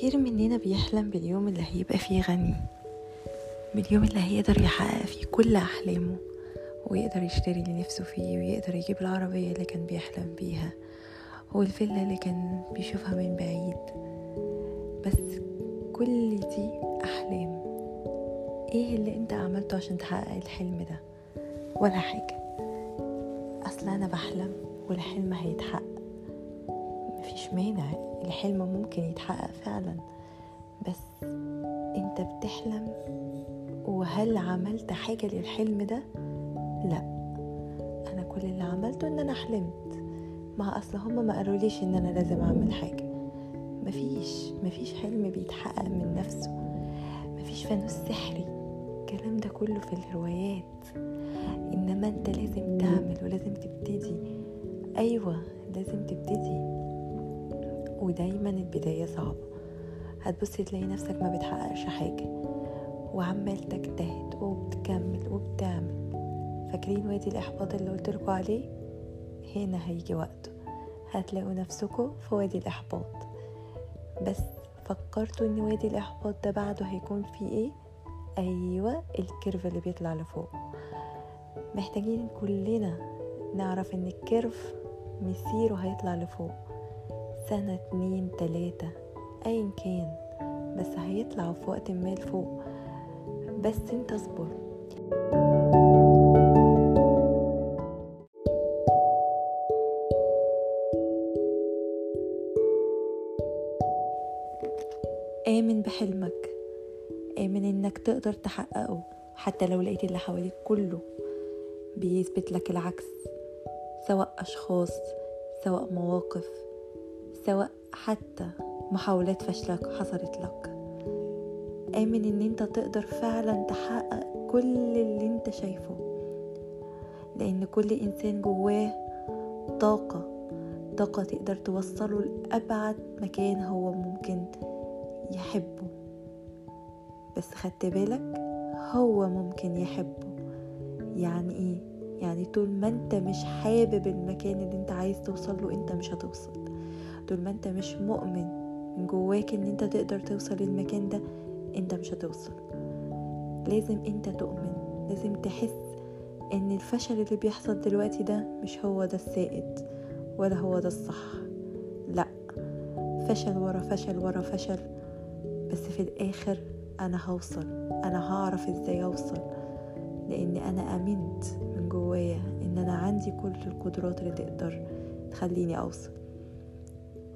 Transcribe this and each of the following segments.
كتير مننا بيحلم باليوم اللي هيبقى فيه غني. باليوم اللي هيقدر يحقق فيه كل أحلامه ويقدر يشتري اللي نفسه فيه ويقدر يجيب العربية اللي كان بيحلم بيها والفيلا اللي كان بيشوفها من بعيد. بس كل دي أحلام. إيه اللي أنت عملته عشان تحقق الحلم ده؟ ولا حاجة. أصل أنا بحلم والحلم هيتحقق. مفيش مانع الحلم ممكن يتحقق فعلا بس أنت بتحلم وهل عملت حاجة للحلم ده؟ لأ أنا كل اللي عملته إن أنا حلمت. ما أصل هما ما قالوليش إن أنا لازم أعمل حاجة. مفيش مفيش حلم بيتحقق من نفسه. مفيش فانوس سحري. الكلام ده كله في الروايات. إنما أنت لازم تعمل ولازم تبتدي. أيوه لازم تبتدي. ودايما البداية صعبة. هتبص تلاقي نفسك ما بتحققش حاجة وعمال تجتهد وبتكمل وبتعمل. فاكرين وادي الإحباط اللي قلتلكوا عليه؟ هنا هيجي وقته. هتلاقوا نفسكوا في وادي الإحباط. بس فكرتوا إن وادي الإحباط ده بعده هيكون فيه إيه؟ أيوة الكيرف اللي بيطلع لفوق. محتاجين كلنا نعرف إن الكيرف مسيره هيطلع لفوق. سنة اتنين تلاتة أيا كان بس هيطلعوا في وقت ما لفوق. بس انت اصبر. آمن بحلمك. آمن إنك تقدر تحققه حتى لو لقيت اللي حواليك كله بيثبت لك العكس سواء أشخاص سواء مواقف. سواء حتى محاولات فشلك حصلت لك. آمن إن أنت تقدر فعلا تحقق كل اللي أنت شايفه لأن كل إنسان جواه طاقة طاقة تقدر توصله لأبعد مكان هو ممكن يحبه. بس خدت بالك؟ هو ممكن يحبه. يعني إيه؟ يعني طول ما أنت مش حابب المكان اللي أنت عايز توصل له أنت مش هتوصل. طول ما انت مش مؤمن من جواك ان انت تقدر توصل للمكان ده انت مش هتوصل. لازم انت تؤمن لازم تحس ان الفشل اللي بيحصل دلوقتي ده مش هو ده السائد ولا هو ده الصح. لا فشل ورا فشل ورا فشل بس في الآخر أنا هوصل أنا هعرف إزاي أوصل. لأن أنا آمنت من جوايا إن أنا عندي كل القدرات اللي تقدر تخليني أوصل.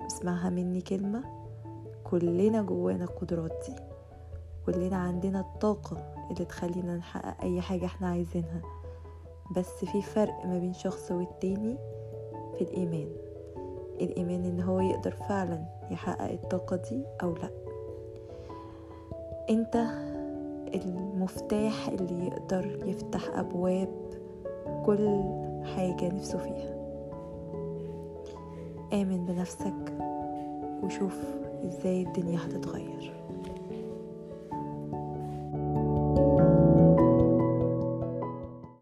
اسمعها مني كلمة. كلنا جوانا القدرات دي. كلنا عندنا الطاقة اللي تخلينا نحقق أي حاجة إحنا عايزينها. بس في فرق ما بين شخص والتاني في الإيمان. الإيمان إن هو يقدر فعلا يحقق الطاقة دي أو لأ. أنت المفتاح اللي يقدر يفتح أبواب كل حاجة نفسه فيها. آمن بنفسك وشوف إزاي الدنيا هتتغير.